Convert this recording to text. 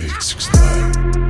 869.